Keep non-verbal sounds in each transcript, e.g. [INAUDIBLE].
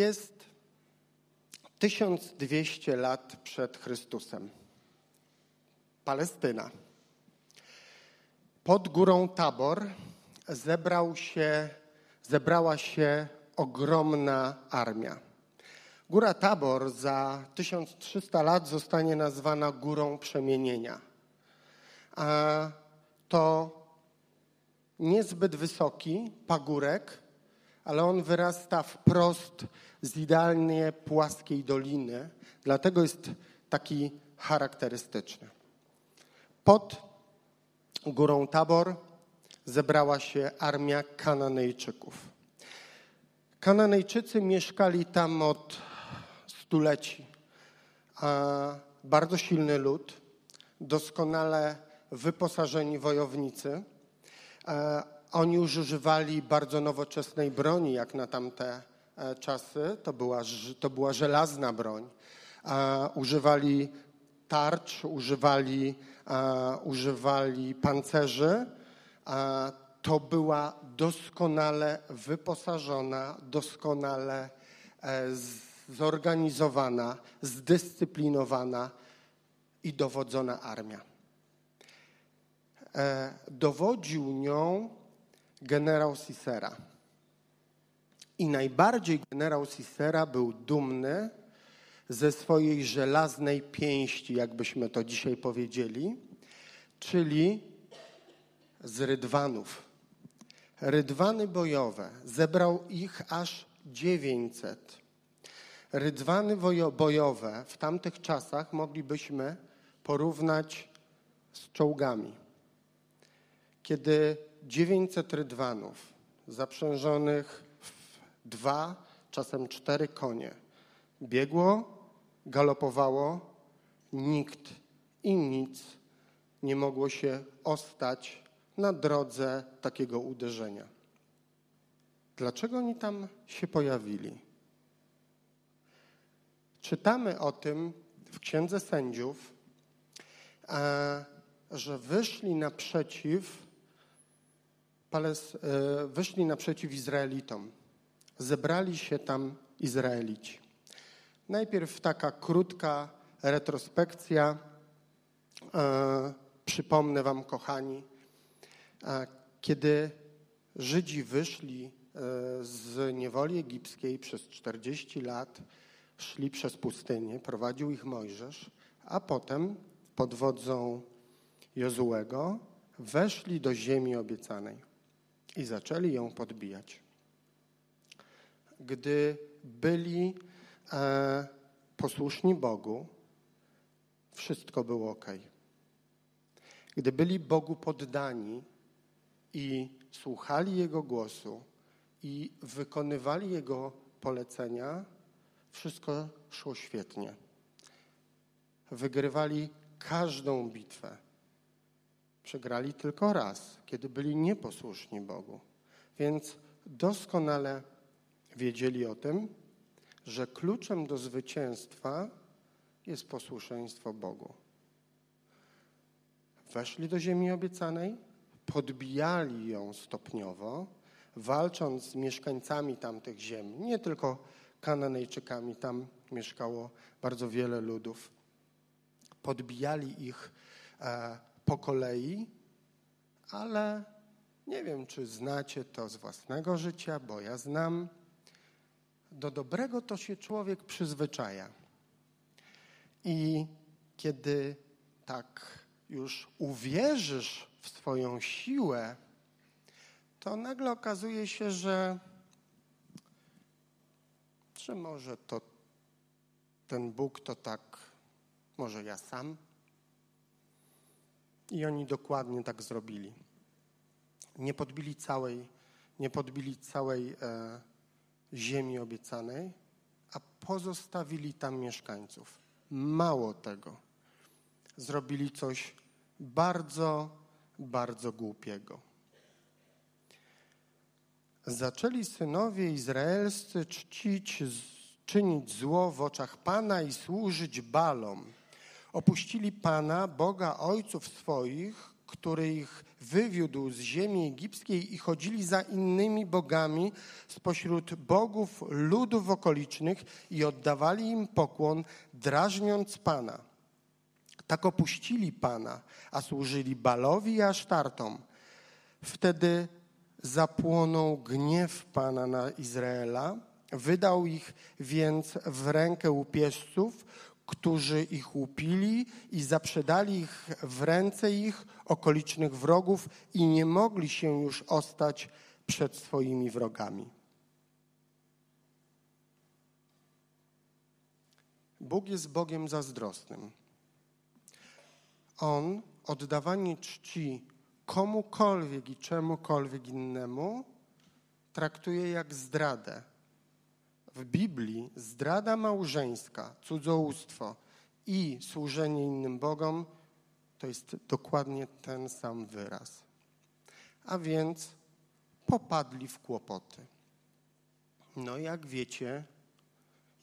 Jest 1200 lat przed Chrystusem. Palestyna. Pod górą Tabor zebrał się, zebrała się ogromna armia. Góra Tabor za 1300 lat zostanie nazwana Górą Przemienienia. A to niezbyt wysoki pagórek, ale on wyrasta wprost z idealnie płaskiej doliny, dlatego jest taki charakterystyczny. Pod górą Tabor zebrała się armia Kananejczyków. Kananejczycy mieszkali tam od stuleci. A bardzo silny lud, doskonale wyposażeni wojownicy. E, oni używali bardzo nowoczesnej broni, jak na tamte e, czasy. To była, to była żelazna broń. Używali tarcz, używali, używali pancerzy. To była doskonale wyposażona, doskonale e, zorganizowana, zdyscyplinowana i dowodzona armia. E, dowodził nią generał Cicera. I najbardziej generał Cicera był dumny ze swojej żelaznej pięści, jakbyśmy to dzisiaj powiedzieli, czyli z rydwanów. Rydwany bojowe. Zebrał ich aż 900. Rydwany bojowe w tamtych czasach moglibyśmy porównać z czołgami. Kiedy 900 rydwanów zaprzężonych w dwa, czasem cztery konie biegło, galopowało, nikt i nic nie mogło się ostać na drodze takiego uderzenia. Dlaczego oni tam się pojawili? Czytamy o tym w Księdze Sędziów, że wyszli naprzeciw, e, wyszli naprzeciw Izraelitom. Zebrali się tam Izraelici. Najpierw taka krótka retrospekcja. E, przypomnę Wam, kochani, kiedy Żydzi wyszli e, z niewoli egipskiej przez 40 lat, szli przez pustynię, prowadził ich Mojżesz, a potem pod wodzą Jozułego weszli do ziemi obiecanej i zaczęli ją podbijać. Gdy byli e, posłuszni Bogu, wszystko było ok. Gdy byli Bogu poddani i słuchali Jego głosu i wykonywali Jego polecenia, wszystko szło świetnie. Wygrywali każdą bitwę. Przegrali tylko raz, kiedy byli nieposłuszni Bogu. Więc doskonale wiedzieli o tym, że kluczem do zwycięstwa jest posłuszeństwo Bogu. Weszli do ziemi obiecanej, podbijali ją stopniowo, walcząc z mieszkańcami tamtych ziem, nie tylko Kananejczykami, tam mieszkało bardzo wiele ludów. Podbijali ich e, po kolei, ale nie wiem, czy znacie to z własnego życia, bo ja znam. Do dobrego to się człowiek przyzwyczaja. I kiedy tak już uwierzysz w swoją siłę, to nagle okazuje się, że, że może to ten Bóg to tak, może ja sam. I oni dokładnie tak zrobili. Nie podbili całej, nie podbili całej e, ziemi obiecanej, a pozostawili tam mieszkańców. Mało tego, zrobili coś bardzo, bardzo głupiego. Zaczęli synowie izraelscy czcić, czynić zło w oczach Pana i służyć balom. Opuścili Pana, Boga ojców swoich, który ich wywiódł z ziemi egipskiej i chodzili za innymi bogami spośród bogów ludów okolicznych i oddawali im pokłon, drażniąc Pana. Tak opuścili Pana, a służyli Balowi i Asztartom. Wtedy zapłonął gniew Pana na Izraela, wydał ich więc w rękę łupieżców, którzy ich łupili i zaprzedali ich w ręce ich okolicznych wrogów i nie mogli się już ostać przed swoimi wrogami. Bóg jest Bogiem zazdrosnym. On oddawanie czci komukolwiek i czemukolwiek innemu traktuje jak zdradę w Biblii zdrada małżeńska, cudzołóstwo i służenie innym Bogom to jest dokładnie ten sam wyraz. A więc popadli w kłopoty. No jak wiecie,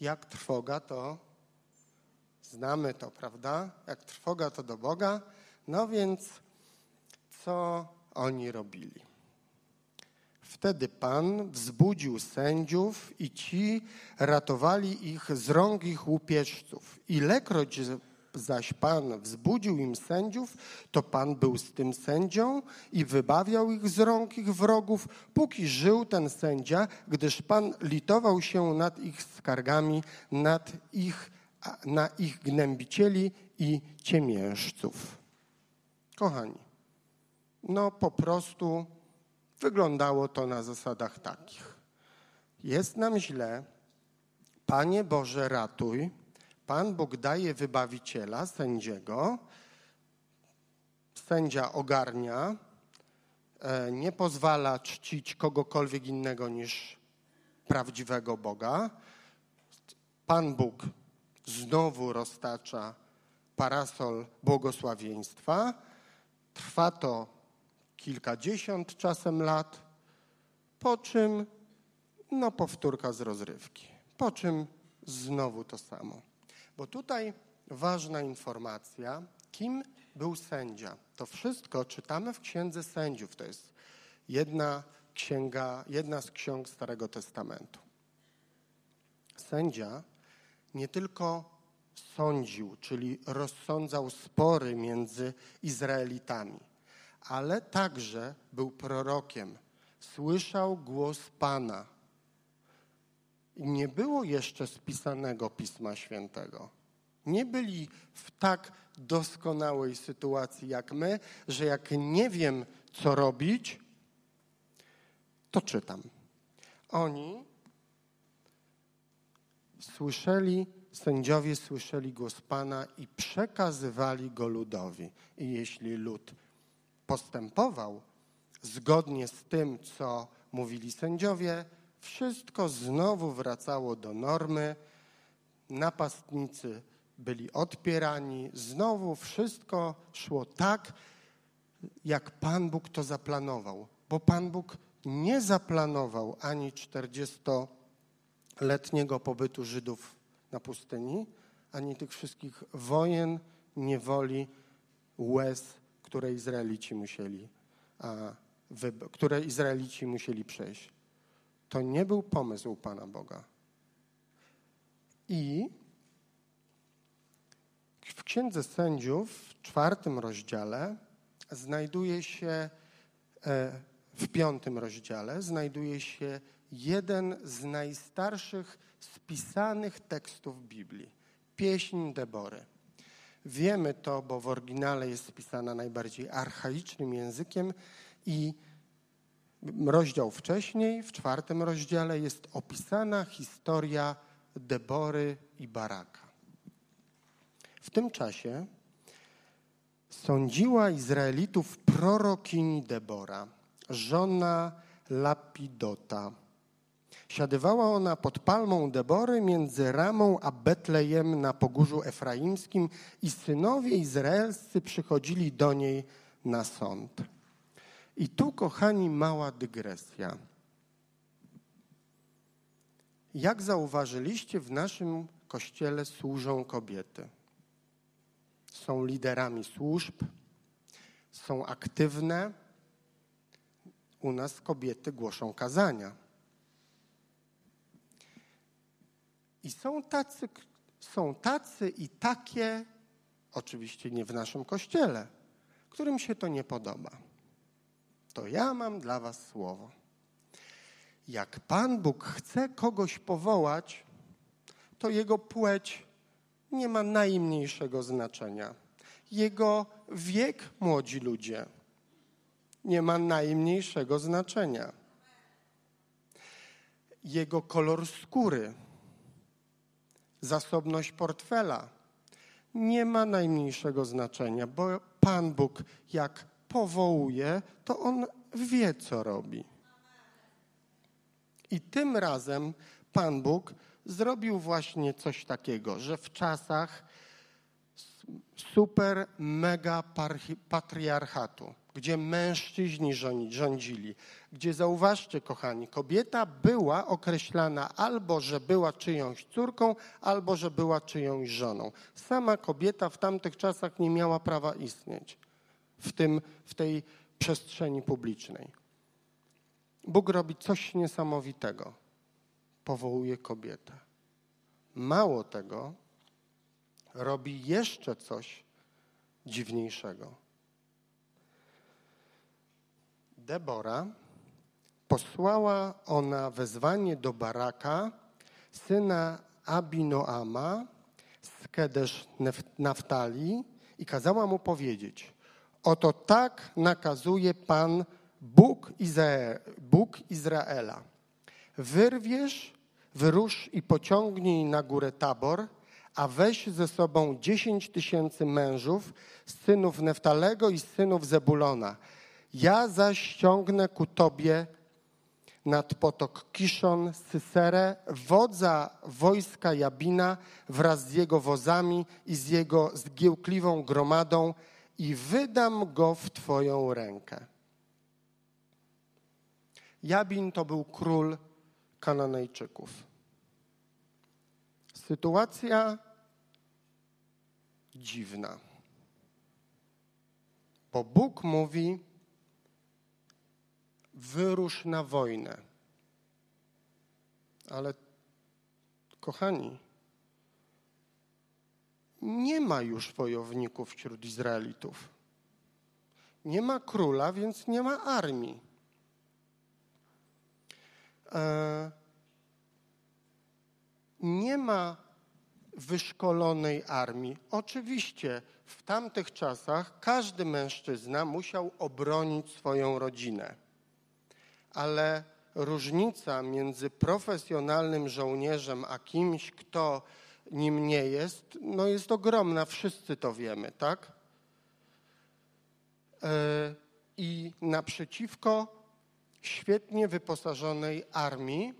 jak trwoga to znamy to, prawda? Jak trwoga to do Boga. No więc co oni robili? Wtedy Pan wzbudził sędziów i ci ratowali ich z rąk ich łupieżców. Ilekroć zaś Pan wzbudził im sędziów, to Pan był z tym sędzią i wybawiał ich z rąk ich wrogów, póki żył ten sędzia, gdyż Pan litował się nad ich skargami, nad ich, na ich gnębicieli i ciemiężców. Kochani, no po prostu Wyglądało to na zasadach takich. Jest nam źle, Panie Boże, ratuj. Pan Bóg daje wybawiciela, sędziego. Sędzia ogarnia, e, nie pozwala czcić kogokolwiek innego niż prawdziwego Boga. Pan Bóg znowu roztacza parasol błogosławieństwa. Trwa to kilkadziesiąt czasem lat, po czym no powtórka z rozrywki, po czym znowu to samo. Bo tutaj ważna informacja, kim był sędzia. To wszystko czytamy w Księdze Sędziów. To jest jedna księga, jedna z ksiąg Starego Testamentu. Sędzia nie tylko sądził, czyli rozsądzał spory między Izraelitami, ale także był prorokiem. Słyszał głos Pana. I nie było jeszcze spisanego Pisma Świętego. Nie byli w tak doskonałej sytuacji jak my, że jak nie wiem, co robić, to czytam. Oni słyszeli, sędziowie słyszeli głos Pana i przekazywali go ludowi. I jeśli lud postępował zgodnie z tym, co mówili sędziowie, wszystko znowu wracało do normy. Napastnicy byli odpierani, znowu wszystko szło tak, jak Pan Bóg to zaplanował. Bo Pan Bóg nie zaplanował ani 40-letniego pobytu Żydów na pustyni, ani tych wszystkich wojen, niewoli, łez które Izraelici musieli, które Izraelici musieli przejść. To nie był pomysł Pana Boga. I w Księdze Sędziów w czwartym rozdziale znajduje się, e, w piątym rozdziale znajduje się jeden z najstarszych spisanych tekstów Biblii. Pieśń Debory. Wiemy to, bo w oryginale jest spisana najbardziej archaicznym językiem i rozdział wcześniej, w czwartym rozdziale, jest opisana historia Debory i Baraka. W tym czasie sądziła Izraelitów prorokini Debora, żona Lapidota Siadywała ona pod palmą Debory między Ramą a Betlejem na pogórzu efraimskim i synowie izraelscy przychodzili do niej na sąd. I tu, kochani, mała dygresja. Jak zauważyliście, w naszym kościele służą kobiety. Są liderami służb, są aktywne. U nas kobiety głoszą kazania. I są tacy, są tacy i takie, oczywiście nie w naszym kościele, którym się to nie podoba. To ja mam dla Was słowo. Jak Pan Bóg chce kogoś powołać, to jego płeć nie ma najmniejszego znaczenia. Jego wiek, młodzi ludzie, nie ma najmniejszego znaczenia. Jego kolor skóry, zasobność portfela nie ma najmniejszego znaczenia, bo Pan Bóg, jak powołuje, to On wie, co robi. I tym razem Pan Bóg zrobił właśnie coś takiego, że w czasach super, mega patriarchatu, gdzie mężczyźni rządzili, gdzie zauważcie, kochani, kobieta była określana albo, że była czyjąś córką, albo, że była czyjąś żoną. Sama kobieta w tamtych czasach nie miała prawa istnieć w, tym, w tej przestrzeni publicznej. Bóg robi coś niesamowitego. Powołuje kobietę. Mało tego, robi jeszcze coś dziwniejszego. Debora posłała ona wezwanie do Baraka, syna Abinoama z Kedesz Naftali i kazała mu powiedzieć, oto tak nakazuje Pan Bóg, Bóg Izraela. Wyrwiesz, wyrusz i pociągnij na górę Tabor, a weź ze sobą dziesięć tysięcy mężów, synów Neftalego i synów Zebulona. Ja zaś ściągnę ku tobie nad potok Kiszon, Syserę, wodza wojska Jabina wraz z jego wozami i z jego zgiełkliwą gromadą i wydam go w twoją rękę. Jabin to był król Kananejczyków. Sytuacja dziwna. Bo Bóg mówi: wyrusz na wojnę. Ale, kochani, nie ma już wojowników wśród Izraelitów. Nie ma króla, więc nie ma armii. E, nie ma wyszkolonej armii. Oczywiście w tamtych czasach każdy mężczyzna musiał obronić swoją rodzinę, ale różnica między profesjonalnym żołnierzem a kimś, kto nim nie jest, no jest ogromna, wszyscy to wiemy, tak? E, I naprzeciwko świetnie wyposażonej armii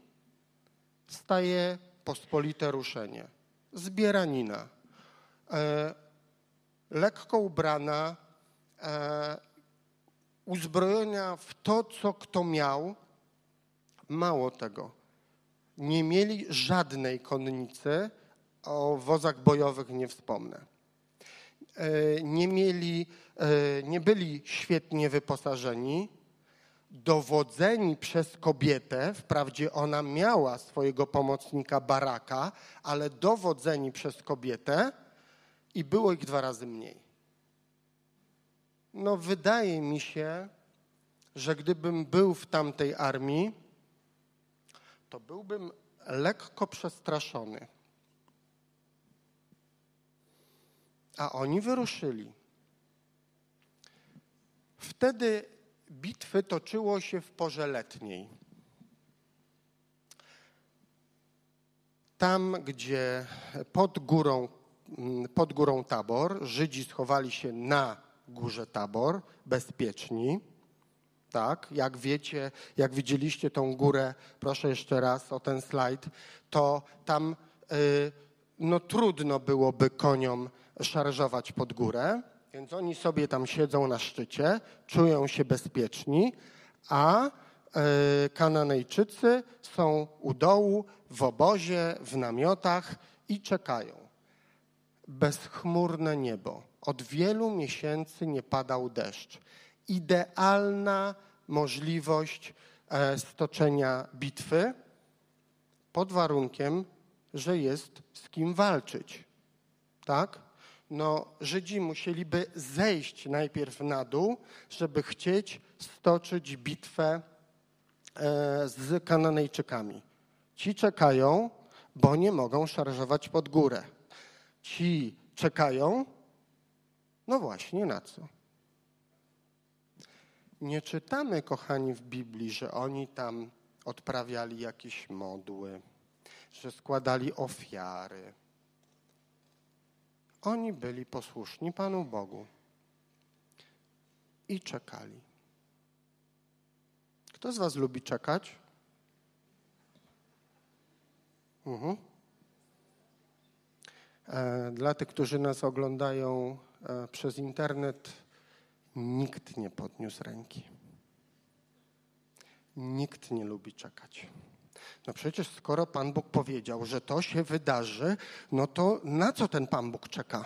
staje pospolite ruszenie. Zbieranina. E, lekko ubrana, uzbrojona w to, co kto miał. Mało tego. Nie mieli żadnej konnicy, o wozach bojowych nie wspomnę. E, nie mieli, e, nie byli świetnie wyposażeni, dowodzeni przez kobietę, wprawdzie ona miała swojego pomocnika Baraka, ale dowodzeni przez kobietę i było ich dwa razy mniej. No, wydaje mi się, że gdybym był w tamtej armii, to byłbym lekko przestraszony. A oni wyruszyli. Wtedy bitwy toczyło się w porze letniej. Tam, gdzie pod górą, mm, pod górą Tabor Żydzi schowali się na górze Tabor, bezpieczni. Tak, jak wiecie, jak widzieliście tą górę, proszę jeszcze raz o ten slajd, to tam y, no, trudno byłoby koniom szarżować pod górę. Więc oni sobie tam siedzą na szczycie, czują się bezpieczni, a e, Kananejczycy są u dołu, w obozie, w namiotach i czekają. Bezchmurne niebo, Od wielu miesięcy nie padał deszcz. Idealna możliwość e, stoczenia bitwy pod warunkiem, że jest z kim walczyć. Tak? No, Żydzi musieliby zejść najpierw na dół, żeby chcieć stoczyć bitwę e, z Kananejczykami. Ci czekają, bo nie mogą szarżować pod górę. Ci czekają, no właśnie na co? Nie czytamy, kochani, w Biblii, że oni tam odprawiali jakieś modły, że składali ofiary. Oni byli posłuszni Panu Bogu i czekali. Kto z Was lubi czekać? Mhm. E, dla tych, którzy nas oglądają przez internet, nikt nie podniósł ręki. Nikt nie lubi czekać. No przecież skoro Pan Bóg powiedział, że to się wydarzy, no to na co ten Pan Bóg czeka?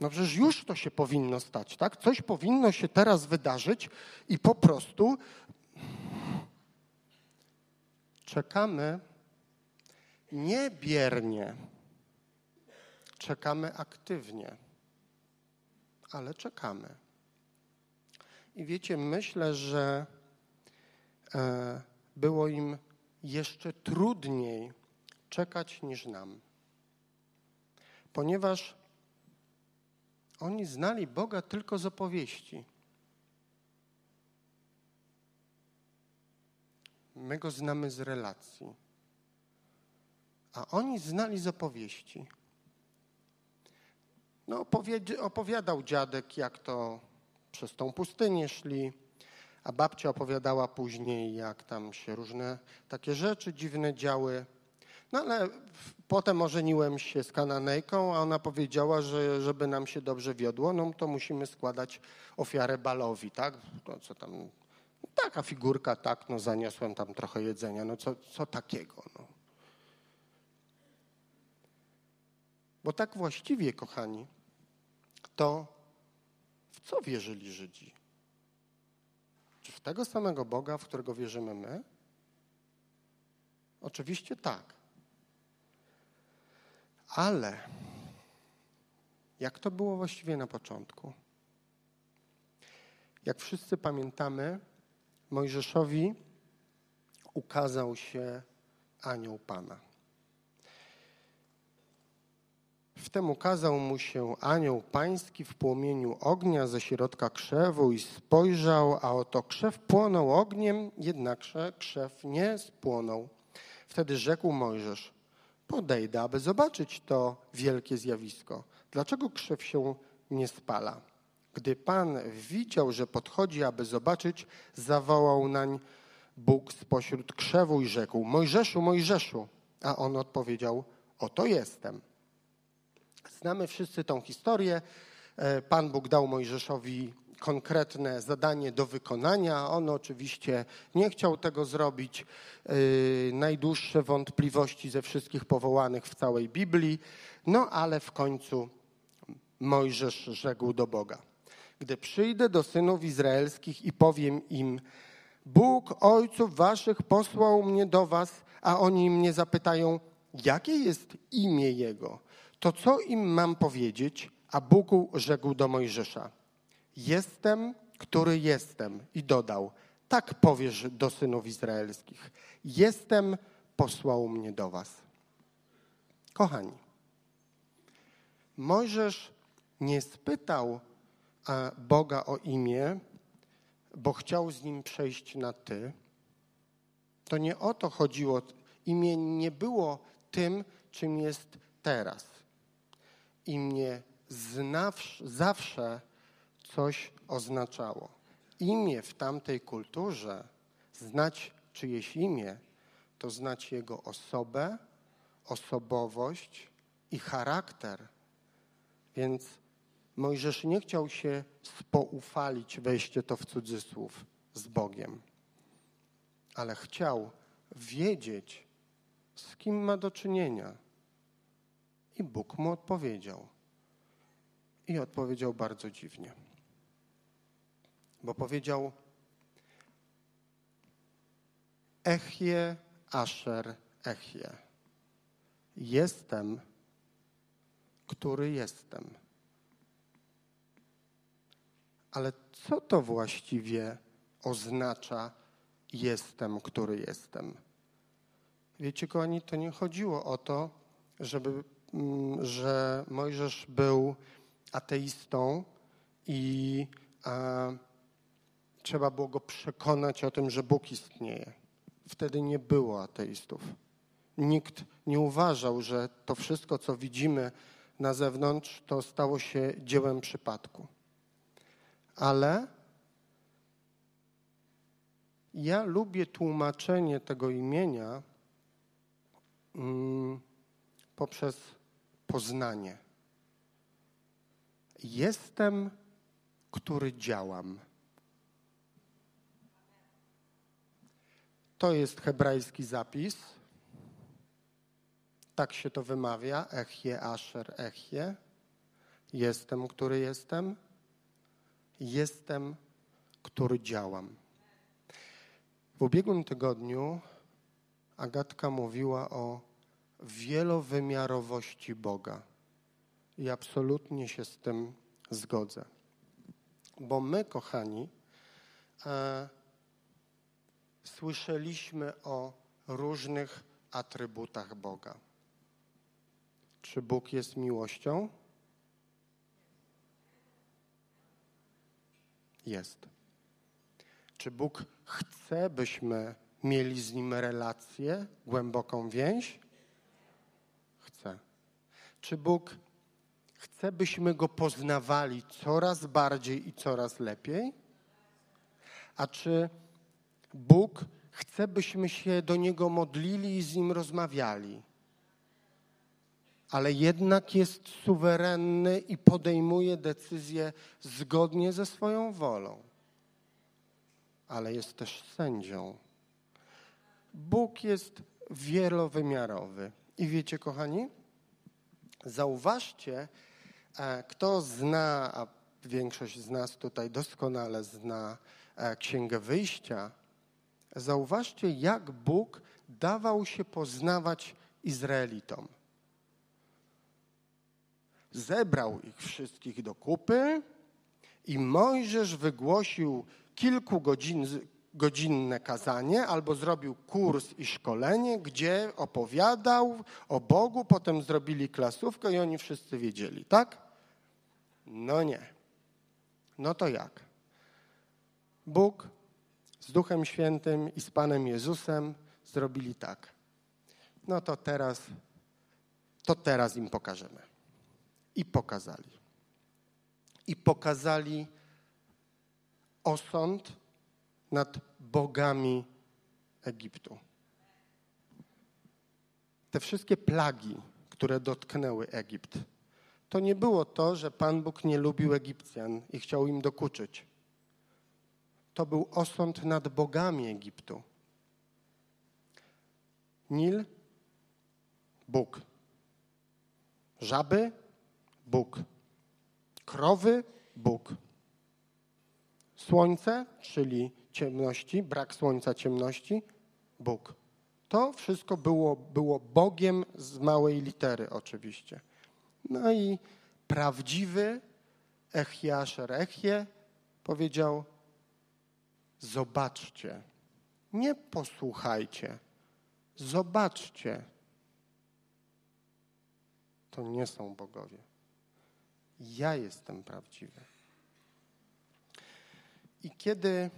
No przecież już to się powinno stać, tak? Coś powinno się teraz wydarzyć i po prostu czekamy nie biernie, czekamy aktywnie, ale czekamy. I wiecie, myślę, że e, było im jeszcze trudniej czekać niż nam, ponieważ oni znali Boga tylko z opowieści. My go znamy z relacji, a oni znali z opowieści. No, opowiadał dziadek, jak to przez tą pustynię szli, a babcia opowiadała później, jak tam się różne takie rzeczy dziwne działy. No ale potem ożeniłem się z Kananejką, a ona powiedziała, że żeby nam się dobrze wiodło, no to musimy składać ofiarę balowi, tak? To co tam, taka figurka, tak, no zaniosłem tam trochę jedzenia, no co, co takiego, no. Bo tak właściwie, kochani, to w co wierzyli Żydzi? Czy w tego samego Boga, w którego wierzymy my? Oczywiście tak. Ale jak to było właściwie na początku? Jak wszyscy pamiętamy, Mojżeszowi ukazał się anioł Pana. Wtem ukazał mu się anioł pański w płomieniu ognia ze środka krzewu i spojrzał, a oto krzew płonął ogniem, jednakże krzew nie spłonął. Wtedy rzekł Mojżesz, podejdę, aby zobaczyć to wielkie zjawisko. Dlaczego krzew się nie spala? Gdy Pan widział, że podchodzi, aby zobaczyć, zawołał nań Bóg spośród krzewu i rzekł, Mojżeszu, Mojżeszu. A on odpowiedział, oto jestem. Znamy wszyscy tą historię. E, Pan Bóg dał Mojżeszowi konkretne zadanie do wykonania. On oczywiście nie chciał tego zrobić. E, najdłuższe wątpliwości ze wszystkich powołanych w całej Biblii. No ale w końcu Mojżesz rzekł do Boga. Gdy przyjdę do synów izraelskich i powiem im, Bóg ojców waszych posłał mnie do was, a oni mnie zapytają, jakie jest imię Jego to co im mam powiedzieć? A Bóg rzekł do Mojżesza: Jestem, który jestem. I dodał: Tak powiesz do synów izraelskich: Jestem, posłał mnie do was. Kochani, Mojżesz nie spytał Boga o imię, bo chciał z nim przejść na ty. To nie o to chodziło. Imię nie było tym, czym jest teraz i mnie zawsze coś oznaczało. Imię w tamtej kulturze, znać czyjeś imię, to znać jego osobę, osobowość i charakter. Więc Mojżesz nie chciał się spoufalić, wejście to w cudzysłów, z Bogiem, ale chciał wiedzieć, z kim ma do czynienia i Bóg mu odpowiedział. I odpowiedział bardzo dziwnie. Bo powiedział: Echie, Asher, Echie. Jestem, który jestem. Ale co to właściwie oznacza jestem, który jestem? Wiecie, kochani, to nie chodziło o to, żeby, że Mojżesz był ateistą i trzeba było go przekonać o tym, że Bóg istnieje. Wtedy nie było ateistów. Nikt nie uważał, że to wszystko, co widzimy na zewnątrz, to stało się dziełem przypadku. Ale ja lubię tłumaczenie tego imienia mm, poprzez poznanie. Jestem, który działam. To jest hebrajski zapis. Tak się to wymawia. Echie, Asher, Echie. Jestem, który jestem. Jestem, który działam. W ubiegłym tygodniu Agatka mówiła o wielowymiarowości Boga. I absolutnie się z tym zgodzę. Bo my, kochani, e, słyszeliśmy o różnych atrybutach Boga. Czy Bóg jest miłością? Jest. Czy Bóg chce, byśmy mieli z Nim relację, głęboką więź? Czy Bóg chce, byśmy Go poznawali coraz bardziej i coraz lepiej? A czy Bóg chce, byśmy się do Niego modlili i z Nim rozmawiali? ale jednak jest suwerenny i podejmuje decyzje zgodnie ze swoją wolą. Ale jest też sędzią. Bóg jest wielowymiarowy. I wiecie, kochani, zauważcie, e, kto zna, a większość z nas tutaj doskonale zna e, Księgę Wyjścia, zauważcie, jak Bóg dawał się poznawać Izraelitom. Zebrał ich wszystkich do kupy i Mojżesz wygłosił kilku godzin, godzinne kazanie albo zrobił kurs i szkolenie, gdzie opowiadał o Bogu, potem zrobili klasówkę i oni wszyscy wiedzieli, tak? No nie. No to jak? Bóg z Duchem Świętym i z Panem Jezusem zrobili tak. No to teraz, to teraz im pokażemy. I pokazali. I pokazali osąd nad bogami Egiptu. Te wszystkie plagi, które dotknęły Egipt, to nie było to, że Pan Bóg nie lubił Egipcjan i chciał im dokuczyć. To był osąd nad bogami Egiptu. Nil, Bóg. Żaby, Bóg. Krowy, Bóg. Słońce, czyli ciemności, brak słońca, ciemności, Bóg. To wszystko było, było Bogiem z małej litery oczywiście. No i prawdziwy Echiaszer Echie powiedział, zobaczcie, nie posłuchajcie, zobaczcie. To nie są bogowie. Ja jestem prawdziwy. I kiedy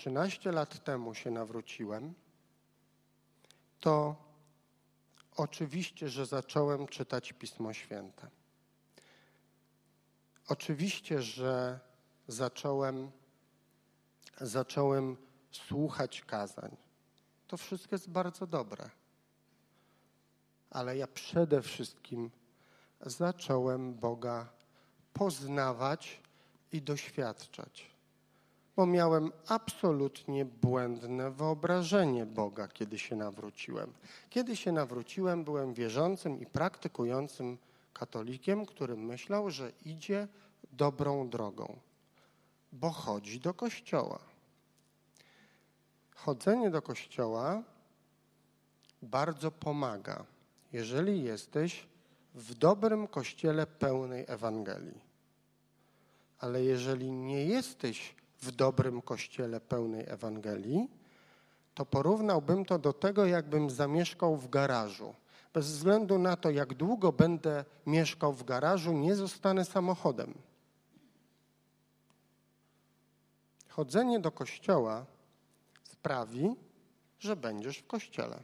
13 lat temu się nawróciłem, to oczywiście, że zacząłem czytać Pismo Święte. Oczywiście, że zacząłem, zacząłem słuchać kazań. To wszystko jest bardzo dobre. Ale ja przede wszystkim zacząłem Boga poznawać i doświadczać. Bo miałem absolutnie błędne wyobrażenie Boga, kiedy się nawróciłem. Kiedy się nawróciłem, byłem wierzącym i praktykującym katolikiem, który myślał, że idzie dobrą drogą, bo chodzi do kościoła. Chodzenie do kościoła bardzo pomaga, jeżeli jesteś w dobrym kościele pełnej Ewangelii. Ale jeżeli nie jesteś w dobrym kościele pełnej Ewangelii, to porównałbym to do tego, jakbym zamieszkał w garażu. Bez względu na to, jak długo będę mieszkał w garażu, nie zostanę samochodem. Chodzenie do kościoła sprawi, że będziesz w kościele.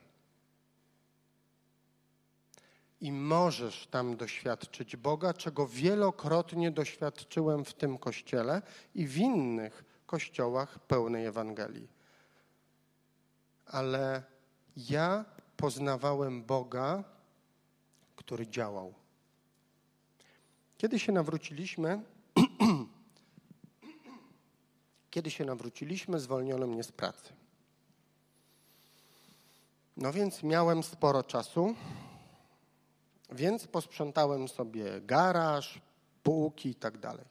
I możesz tam doświadczyć Boga, czego wielokrotnie doświadczyłem w tym kościele i w innych kościołach pełnej Ewangelii. Ale ja poznawałem Boga, który działał. Kiedy się nawróciliśmy, [CLEARS THROAT] kiedy się nawróciliśmy, zwolniono mnie z pracy. No więc miałem sporo czasu, więc posprzątałem sobie garaż, półki i tak dalej.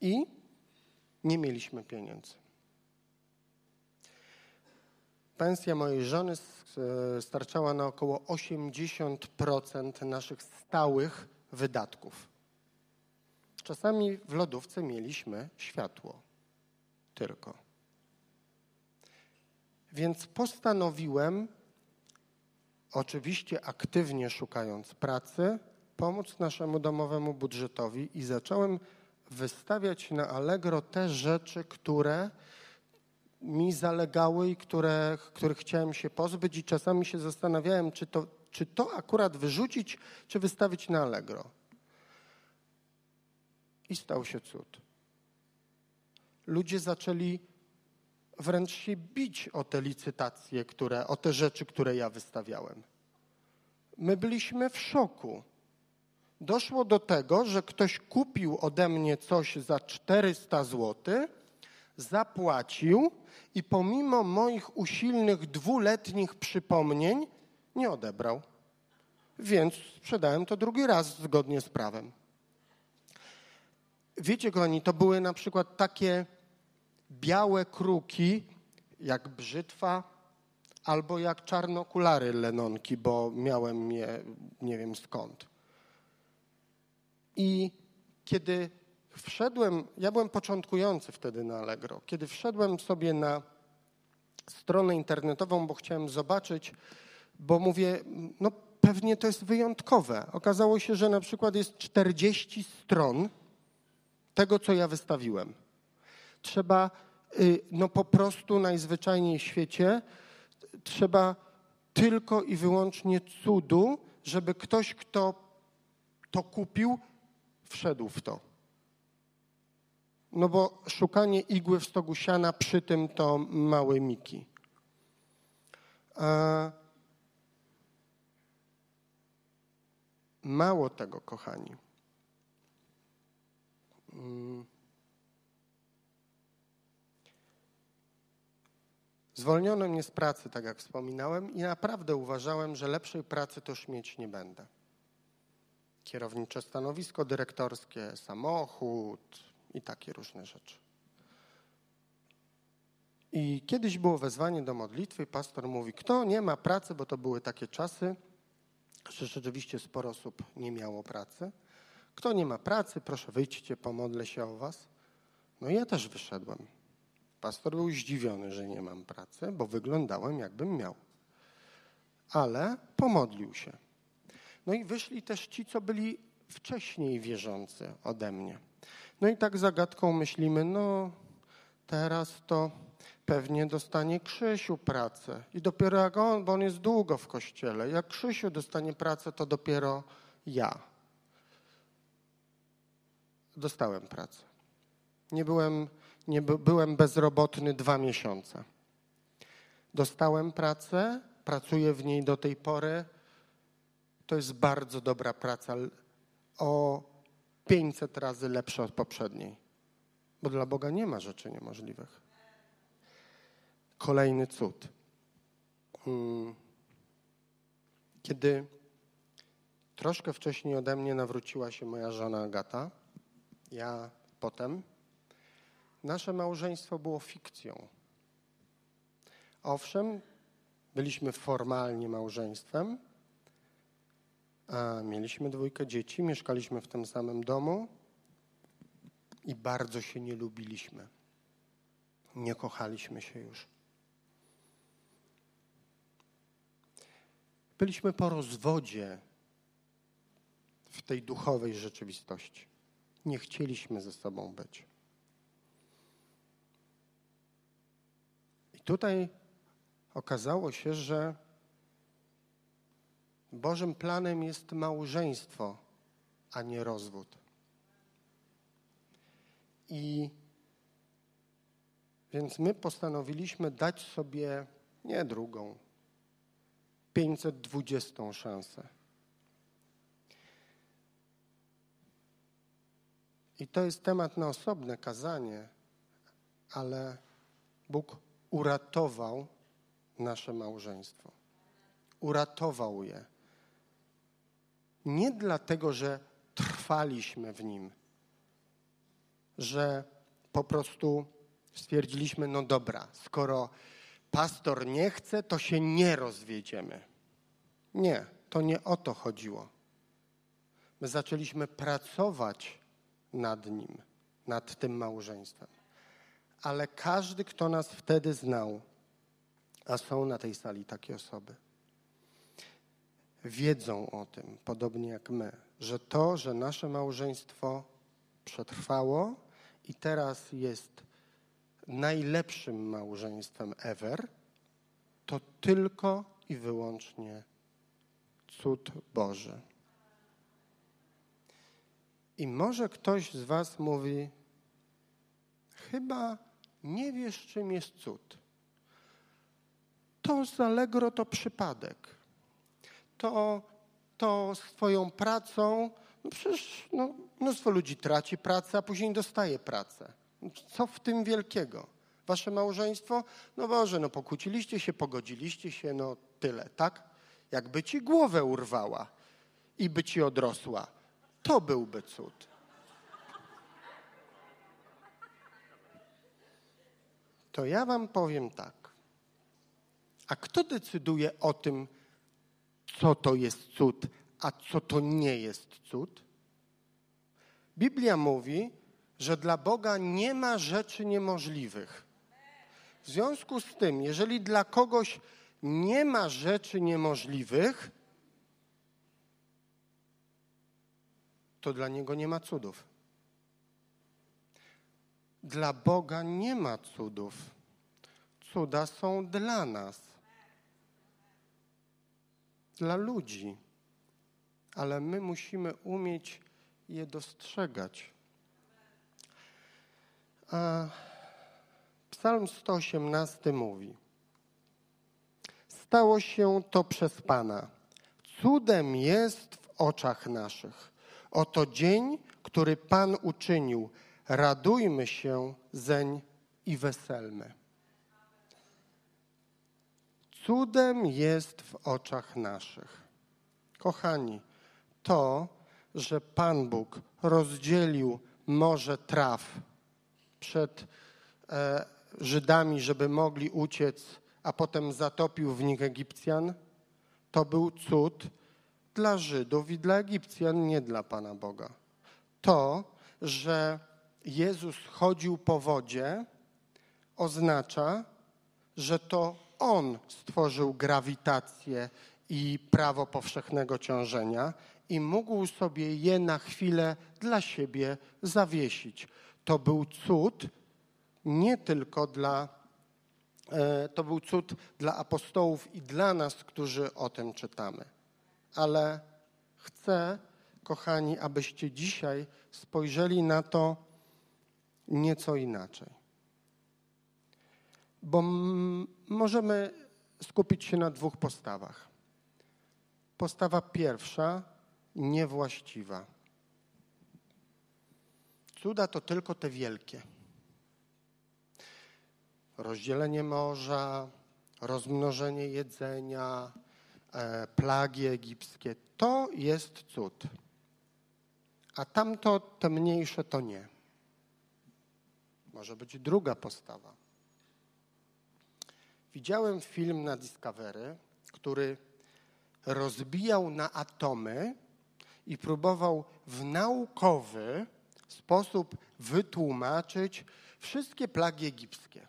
I nie mieliśmy pieniędzy. Pensja mojej żony starczała na około 80% naszych stałych wydatków. Czasami w lodówce mieliśmy światło tylko. Więc postanowiłem, oczywiście aktywnie szukając pracy, pomóc naszemu domowemu budżetowi i zacząłem wystawiać na Allegro te rzeczy, które mi zalegały i które, których chciałem się pozbyć i czasami się zastanawiałem, czy to, czy to akurat wyrzucić, czy wystawić na Allegro. I stał się cud. Ludzie zaczęli wręcz się bić o te licytacje, które, o te rzeczy, które ja wystawiałem. My byliśmy w szoku. Doszło do tego, że ktoś kupił ode mnie coś za 400 złotych zapłacił i pomimo moich usilnych dwuletnich przypomnień nie odebrał. Więc sprzedałem to drugi raz zgodnie z prawem. Wiecie, kochani, to były na przykład takie białe kruki, jak brzytwa, albo jak czarnokulary lenonki, bo miałem je nie wiem skąd. I kiedy wszedłem, ja byłem początkujący wtedy na Allegro, kiedy wszedłem sobie na stronę internetową, bo chciałem zobaczyć, bo mówię, no pewnie to jest wyjątkowe. Okazało się, że na przykład jest 40 stron tego, co ja wystawiłem. Trzeba, y, no po prostu najzwyczajniej w świecie, trzeba tylko i wyłącznie cudu, żeby ktoś, kto to kupił, wszedł w to. No bo szukanie igły w stogu siana przy tym to małe miki. A mało tego, kochani. Mm. Zwolniono mnie z pracy, tak jak wspominałem, i naprawdę uważałem, że lepszej pracy to już mieć nie będę. Kierownicze stanowisko dyrektorskie, samochód, i takie różne rzeczy. I kiedyś było wezwanie do modlitwy pastor mówi, kto nie ma pracy, bo to były takie czasy, że rzeczywiście sporo osób nie miało pracy. Kto nie ma pracy, proszę wyjdźcie, pomodlę się o was. No ja też wyszedłem. Pastor był zdziwiony, że nie mam pracy, bo wyglądałem jakbym miał. Ale pomodlił się. No i wyszli też ci, co byli wcześniej wierzący ode mnie. No i tak zagadką myślimy, no teraz to pewnie dostanie Krzysiu pracę. I dopiero jak on, bo on jest długo w kościele, jak Krzysiu dostanie pracę, to dopiero ja. Dostałem pracę. Nie byłem, nie by, byłem bezrobotny dwa miesiące. Dostałem pracę, pracuję w niej do tej pory. To jest bardzo dobra praca. O 500 razy lepsze od poprzedniej. Bo dla Boga nie ma rzeczy niemożliwych. Kolejny cud. Hmm. Kiedy Troszkę wcześniej ode mnie nawróciła się moja żona Agata. Ja potem. Nasze małżeństwo było fikcją. Owszem, byliśmy formalnie małżeństwem, mieliśmy dwójkę dzieci, mieszkaliśmy w tym samym domu i bardzo się nie lubiliśmy. Nie kochaliśmy się już. Byliśmy po rozwodzie w tej duchowej rzeczywistości. Nie chcieliśmy ze sobą być. I tutaj okazało się, że Bożym planem jest małżeństwo, a nie rozwód. I więc my postanowiliśmy dać sobie nie drugą, 520 szansę. I to jest temat na osobne kazanie, ale Bóg uratował nasze małżeństwo. Uratował je. Nie dlatego, że trwaliśmy w nim, że po prostu stwierdziliśmy, no dobra, skoro pastor nie chce, to się nie rozwiedziemy. Nie, to nie o to chodziło. My zaczęliśmy pracować nad nim, nad tym małżeństwem. Ale każdy, kto nas wtedy znał, a są na tej sali takie osoby, wiedzą o tym, podobnie jak my, że to, że nasze małżeństwo przetrwało i teraz jest najlepszym małżeństwem ever, to tylko i wyłącznie cud Boży. I może ktoś z Was mówi, chyba nie wiesz, czym jest cud. To z Allegro to przypadek. To, to z Twoją pracą, no przecież no, mnóstwo ludzi traci pracę, a później dostaje pracę. Co w tym wielkiego? Wasze małżeństwo? No Boże, no pokłóciliście się, pogodziliście się, no tyle, tak? Jakby ci głowę urwała i by ci odrosła, to byłby cud. To ja wam powiem tak. A kto decyduje o tym, co to jest cud, a co to nie jest cud? Biblia mówi, że dla Boga nie ma rzeczy niemożliwych. W związku z tym, jeżeli dla kogoś nie ma rzeczy niemożliwych, to dla niego nie ma cudów. Dla Boga nie ma cudów. Cuda są dla nas, dla ludzi, ale my musimy umieć je dostrzegać. A Psalm 118 mówi: Stało się to przez Pana. Cudem jest w oczach naszych. Oto dzień, który Pan uczynił. Radujmy się zeń i weselmy. Cudem jest w oczach naszych. Kochani, to, że Pan Bóg rozdzielił morze traw przed e, Żydami, żeby mogli uciec, a potem zatopił w nich Egipcjan, to był cud dla Żydów i dla Egipcjan, nie dla Pana Boga. To, że Jezus chodził po wodzie, oznacza, że to On stworzył grawitację i prawo powszechnego ciążenia i mógł sobie je na chwilę dla siebie zawiesić. To był cud nie tylko dla, e, to był cud dla apostołów i dla nas, którzy o tym czytamy. Ale chcę, kochani, abyście dzisiaj spojrzeli na to nieco inaczej. Bo możemy skupić się na dwóch postawach. Postawa pierwsza, niewłaściwa. Cuda to tylko te wielkie. Rozdzielenie morza, rozmnożenie jedzenia, e, plagi egipskie. To jest cud. A tamto, te mniejsze, to nie. Może być druga postawa. Widziałem film na Discovery, który rozbijał na atomy i próbował w naukowy sposób wytłumaczyć wszystkie plagi egipskie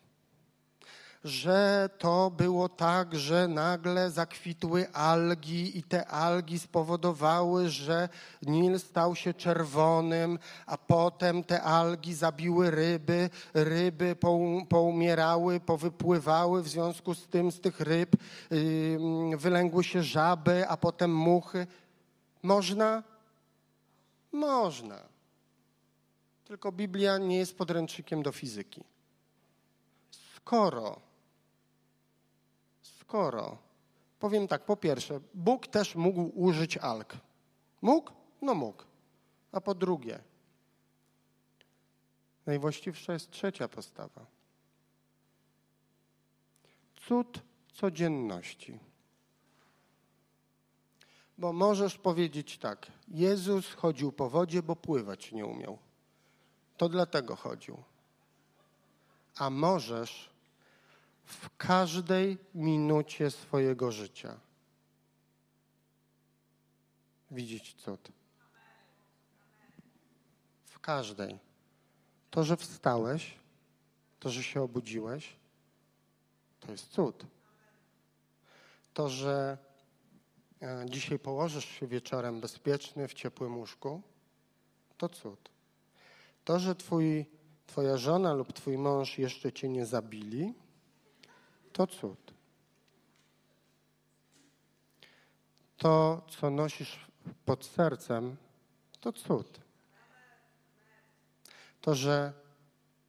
że to było tak, że nagle zakwitły algi i te algi spowodowały, że Nil stał się czerwonym, a potem te algi zabiły ryby, ryby poumierały, powypływały, w związku z tym z tych ryb wylęgły się żaby, a potem muchy. Można? Można. Tylko Biblia nie jest podręcznikiem do fizyki. Skoro skoro, powiem tak, po pierwsze, Bóg też mógł użyć alg. Mógł? No mógł. A po drugie, najwłaściwsza jest trzecia postawa. Cud codzienności. Bo możesz powiedzieć tak, Jezus chodził po wodzie, bo pływać nie umiał. To dlatego chodził. A możesz w każdej minucie swojego życia. Widzieć cud. W każdej. To, że wstałeś, to, że się obudziłeś, to jest cud. To, że e, dzisiaj położysz się wieczorem bezpieczny w ciepłym łóżku, to cud. To, że twój, twoja żona lub twój mąż jeszcze cię nie zabili, to cud. To, co nosisz pod sercem, to cud. To, że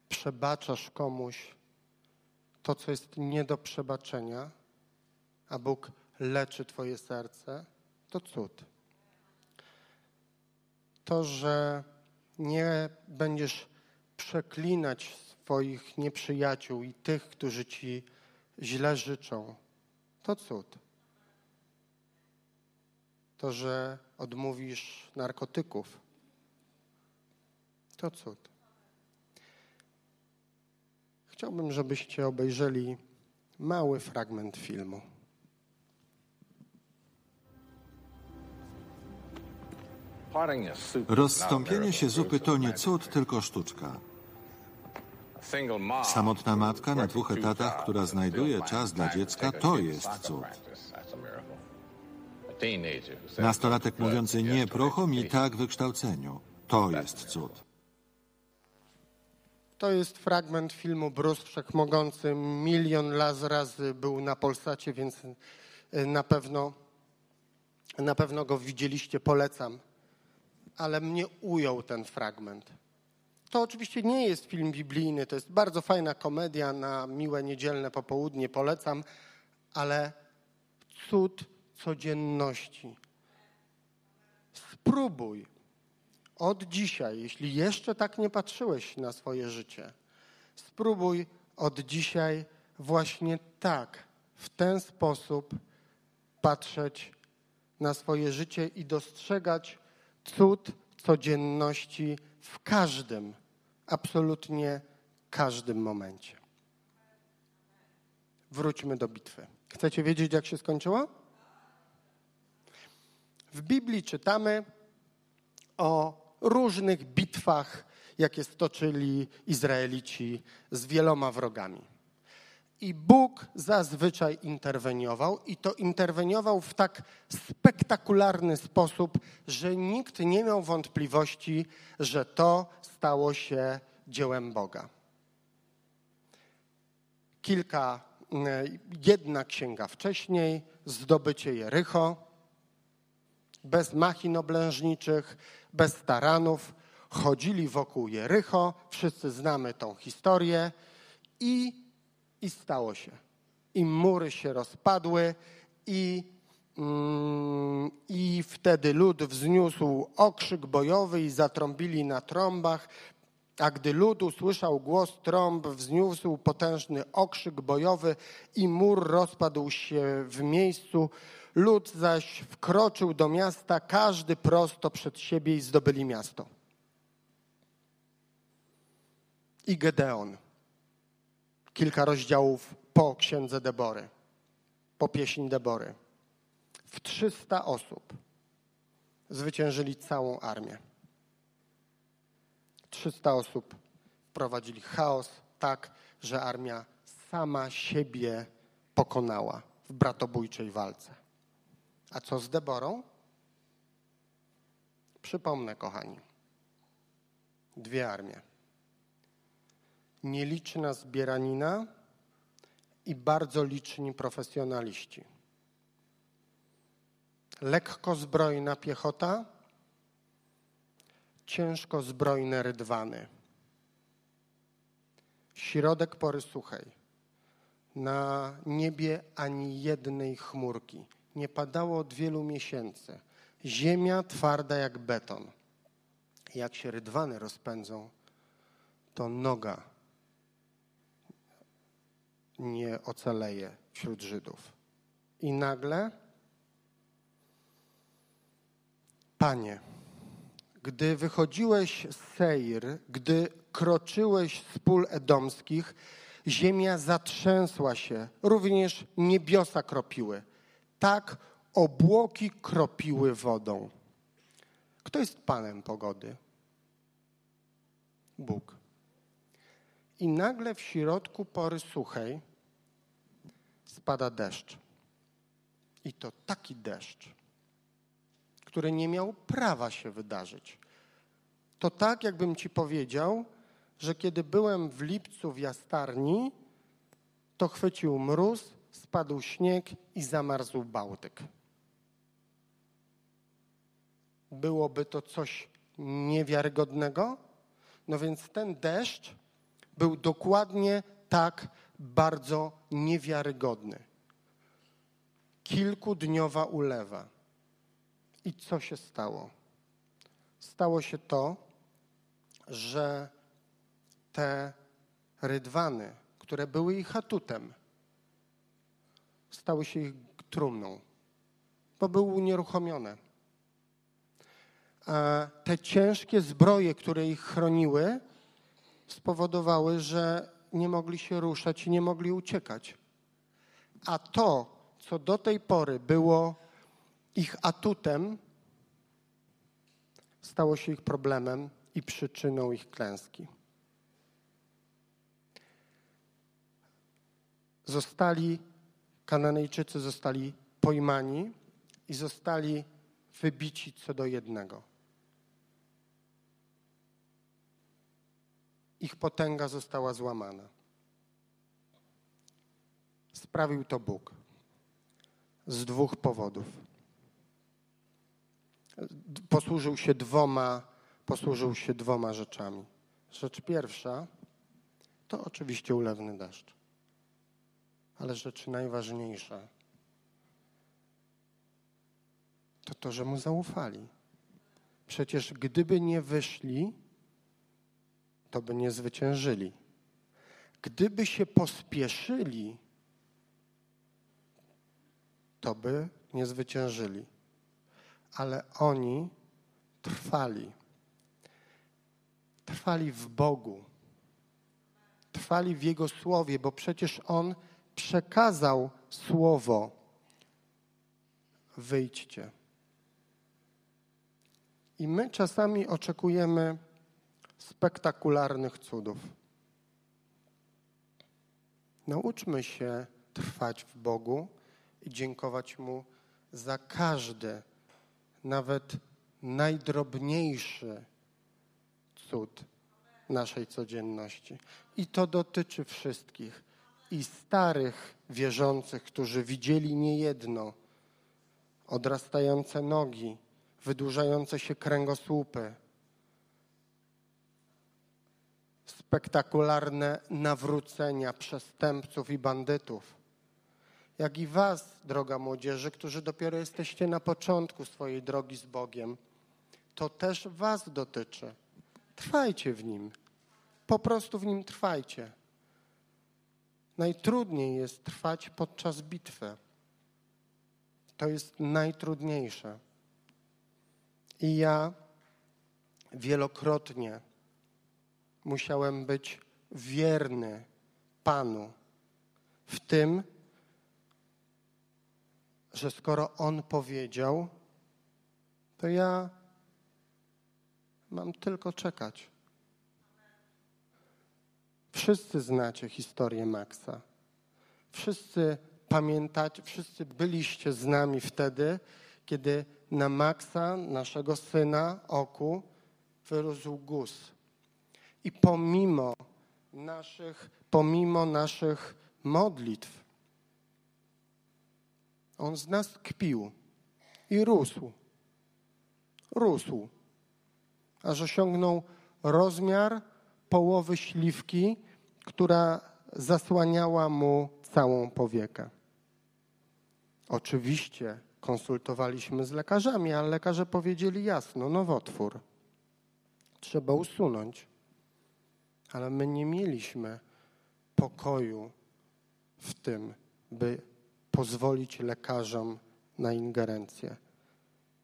przebaczasz komuś to, co jest nie do przebaczenia, a Bóg leczy Twoje serce, to cud. To, że nie będziesz przeklinać swoich nieprzyjaciół i tych, którzy Ci źle życzą, to cud. To, że odmówisz narkotyków, to cud. Chciałbym, żebyście obejrzeli mały fragment filmu. Rozstąpienie się zupy to nie cud, tylko sztuczka. Samotna matka na dwóch etatach, która znajduje czas dla dziecka, to jest cud. Nastolatek mówiący nie prochom i tak wykształceniu, to jest cud. To jest fragment filmu Bruce Wszechmogący. Milion lat razy był na Polsacie, więc y, na pewno, na pewno go widzieliście, polecam. Ale mnie ujął ten fragment. To oczywiście nie jest film biblijny, to jest bardzo fajna komedia na miłe niedzielne popołudnie, polecam, ale cud codzienności. Spróbuj od dzisiaj, jeśli jeszcze tak nie patrzyłeś na swoje życie, spróbuj od dzisiaj właśnie tak, w ten sposób patrzeć na swoje życie i dostrzegać cud codzienności w każdym, absolutnie każdym momencie. Wróćmy do bitwy. Chcecie wiedzieć, jak się skończyło? W Biblii czytamy o różnych bitwach, jakie stoczyli Izraelici z wieloma wrogami. I Bóg zazwyczaj interweniował, i to interweniował w tak spektakularny sposób, że nikt nie miał wątpliwości, że to stało się dziełem Boga. Kilka, jedna księga wcześniej, zdobycie Jericho, bez machin oblężniczych, bez taranów, chodzili wokół Jericho, wszyscy znamy tą historię i i stało się. I mury się rozpadły, i, mm, i wtedy lud wzniósł okrzyk bojowy i zatrąbili na trąbach. A gdy lud usłyszał głos trąb, wzniósł potężny okrzyk bojowy i mur rozpadł się w miejscu. Lud zaś wkroczył do miasta, każdy prosto przed siebie i zdobyli miasto. I Gedeon. Kilka rozdziałów po księdze Debory, po pieśni Debory. W 300 osób zwyciężyli całą armię. 300 osób wprowadzili chaos tak, że armia sama siebie pokonała w bratobójczej walce. A co z Deborą? Przypomnę, kochani. Dwie armie. Nieliczna zbieranina i bardzo liczni profesjonaliści. Lekko zbrojna piechota ciężko zbrojne rydwany. Środek pory suchej. Na niebie ani jednej chmurki. Nie padało od wielu miesięcy. Ziemia twarda jak beton. Jak się rydwany rozpędzą, to noga nie ocaleje wśród Żydów. I nagle, Panie, gdy wychodziłeś z Seir, gdy kroczyłeś z pól edomskich, ziemia zatrzęsła się, również niebiosa kropiły. Tak obłoki kropiły wodą. Kto jest Panem pogody? Bóg. I nagle w środku pory suchej spada deszcz. I to taki deszcz, który nie miał prawa się wydarzyć. To tak, jakbym ci powiedział, że kiedy byłem w lipcu w jastarni, to chwycił mróz, spadł śnieg i zamarzł Bałtyk. Byłoby to coś niewiarygodnego? No więc ten deszcz był dokładnie tak bardzo niewiarygodny. Kilkudniowa ulewa i co się stało? Stało się to, że te rydwany, które były ich atutem, stały się ich trumną, bo były unieruchomione. A te ciężkie zbroje, które ich chroniły, spowodowały, że nie mogli się ruszać i nie mogli uciekać. A to, co do tej pory było ich atutem stało się ich problemem i przyczyną ich klęski. Zostali, Kananejczycy zostali pojmani i zostali wybici co do jednego. Ich potęga została złamana. Sprawił to Bóg z dwóch powodów. Posłużył się dwoma, posłużył się dwoma rzeczami. Rzecz pierwsza to oczywiście ulewny deszcz. Ale rzecz najważniejsza to to, że mu zaufali. Przecież gdyby nie wyszli, to by nie zwyciężyli. Gdyby się pospieszyli, to by nie zwyciężyli. Ale oni trwali. Trwali w Bogu. Trwali w Jego słowie, bo przecież On przekazał słowo. Wyjdźcie. I my czasami oczekujemy spektakularnych cudów. Nauczmy się trwać w Bogu i dziękować Mu za każdy, nawet najdrobniejszy cud naszej codzienności. I to dotyczy wszystkich. I starych wierzących, którzy widzieli niejedno odrastające nogi, wydłużające się kręgosłupy, spektakularne nawrócenia przestępców i bandytów, jak i Was, droga młodzieży, którzy dopiero jesteście na początku swojej drogi z Bogiem. To też Was dotyczy. Trwajcie w Nim. po prostu w nim trwajcie. Najtrudniej jest trwać podczas bitwy. To jest najtrudniejsze. I ja wielokrotnie musiałem być wierny Panu w tym, że skoro On powiedział, to ja mam tylko czekać. Wszyscy znacie historię Maxa. Wszyscy pamiętacie, wszyscy byliście z nami wtedy, kiedy na Maxa, naszego syna, oku, wyrósł guz. I pomimo naszych, pomimo naszych modlitw, on z nas kpił i rósł. Rósł. Aż osiągnął rozmiar połowy śliwki, która zasłaniała mu całą powiekę. Oczywiście konsultowaliśmy z lekarzami, ale lekarze powiedzieli jasno: nowotwór. Trzeba usunąć. Ale my nie mieliśmy pokoju w tym, by pozwolić lekarzom na ingerencję.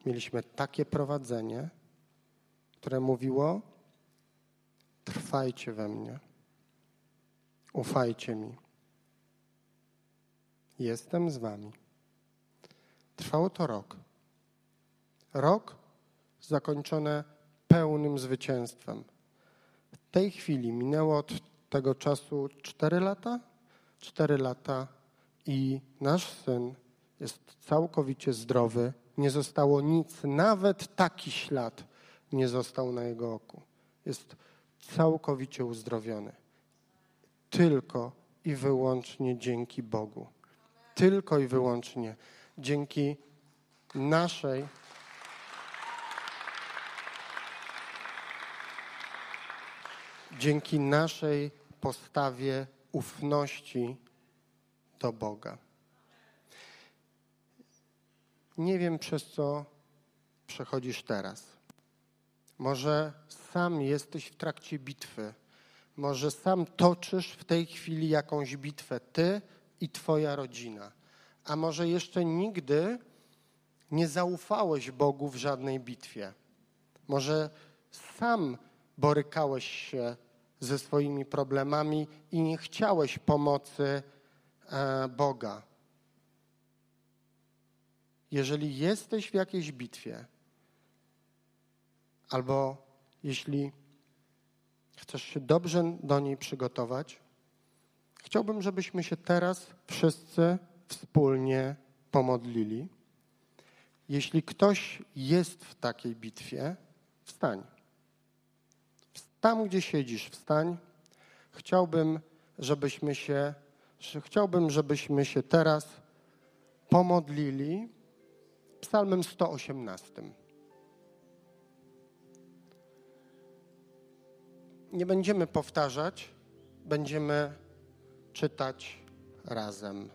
Mieliśmy takie prowadzenie, które mówiło: trwajcie we mnie, ufajcie mi. Jestem z wami. Trwało to rok. Rok zakończone pełnym zwycięstwem. Tej chwili minęło od tego czasu cztery lata. Cztery lata i nasz syn jest całkowicie zdrowy. Nie zostało nic, nawet taki ślad nie został na jego oku. Jest całkowicie uzdrowiony. Tylko i wyłącznie dzięki Bogu. Tylko i wyłącznie dzięki naszej dzięki naszej postawie ufności do Boga. Nie wiem, przez co przechodzisz teraz. Może sam jesteś w trakcie bitwy. Może sam toczysz w tej chwili jakąś bitwę, ty i twoja rodzina. A może jeszcze nigdy nie zaufałeś Bogu w żadnej bitwie. Może sam borykałeś się ze swoimi problemami i nie chciałeś pomocy e, Boga. Jeżeli jesteś w jakiejś bitwie, albo jeśli chcesz się dobrze do niej przygotować, chciałbym, żebyśmy się teraz wszyscy wspólnie pomodlili. Jeśli ktoś jest w takiej bitwie, wstań. Tam, gdzie siedzisz, wstań. Chciałbym, żebyśmy się, chciałbym, żebyśmy się teraz pomodlili psalmem 118. Nie będziemy powtarzać, będziemy czytać razem.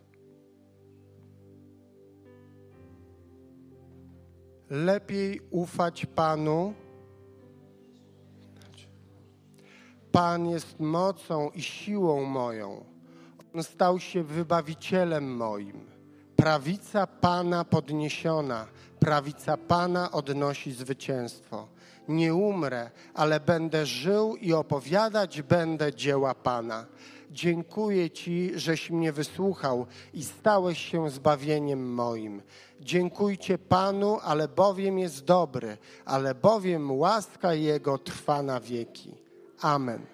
Lepiej ufać Panu. Pan jest mocą i siłą moją. On stał się wybawicielem moim. Prawica Pana podniesiona, prawica Pana odnosi zwycięstwo. Nie umrę, ale będę żył i opowiadać będę dzieła Pana. Dziękuję Ci, żeś mnie wysłuchał i stałeś się zbawieniem moim. Dziękujcie Panu, ale bowiem jest dobry, ale bowiem łaska Jego trwa na wieki. Amen.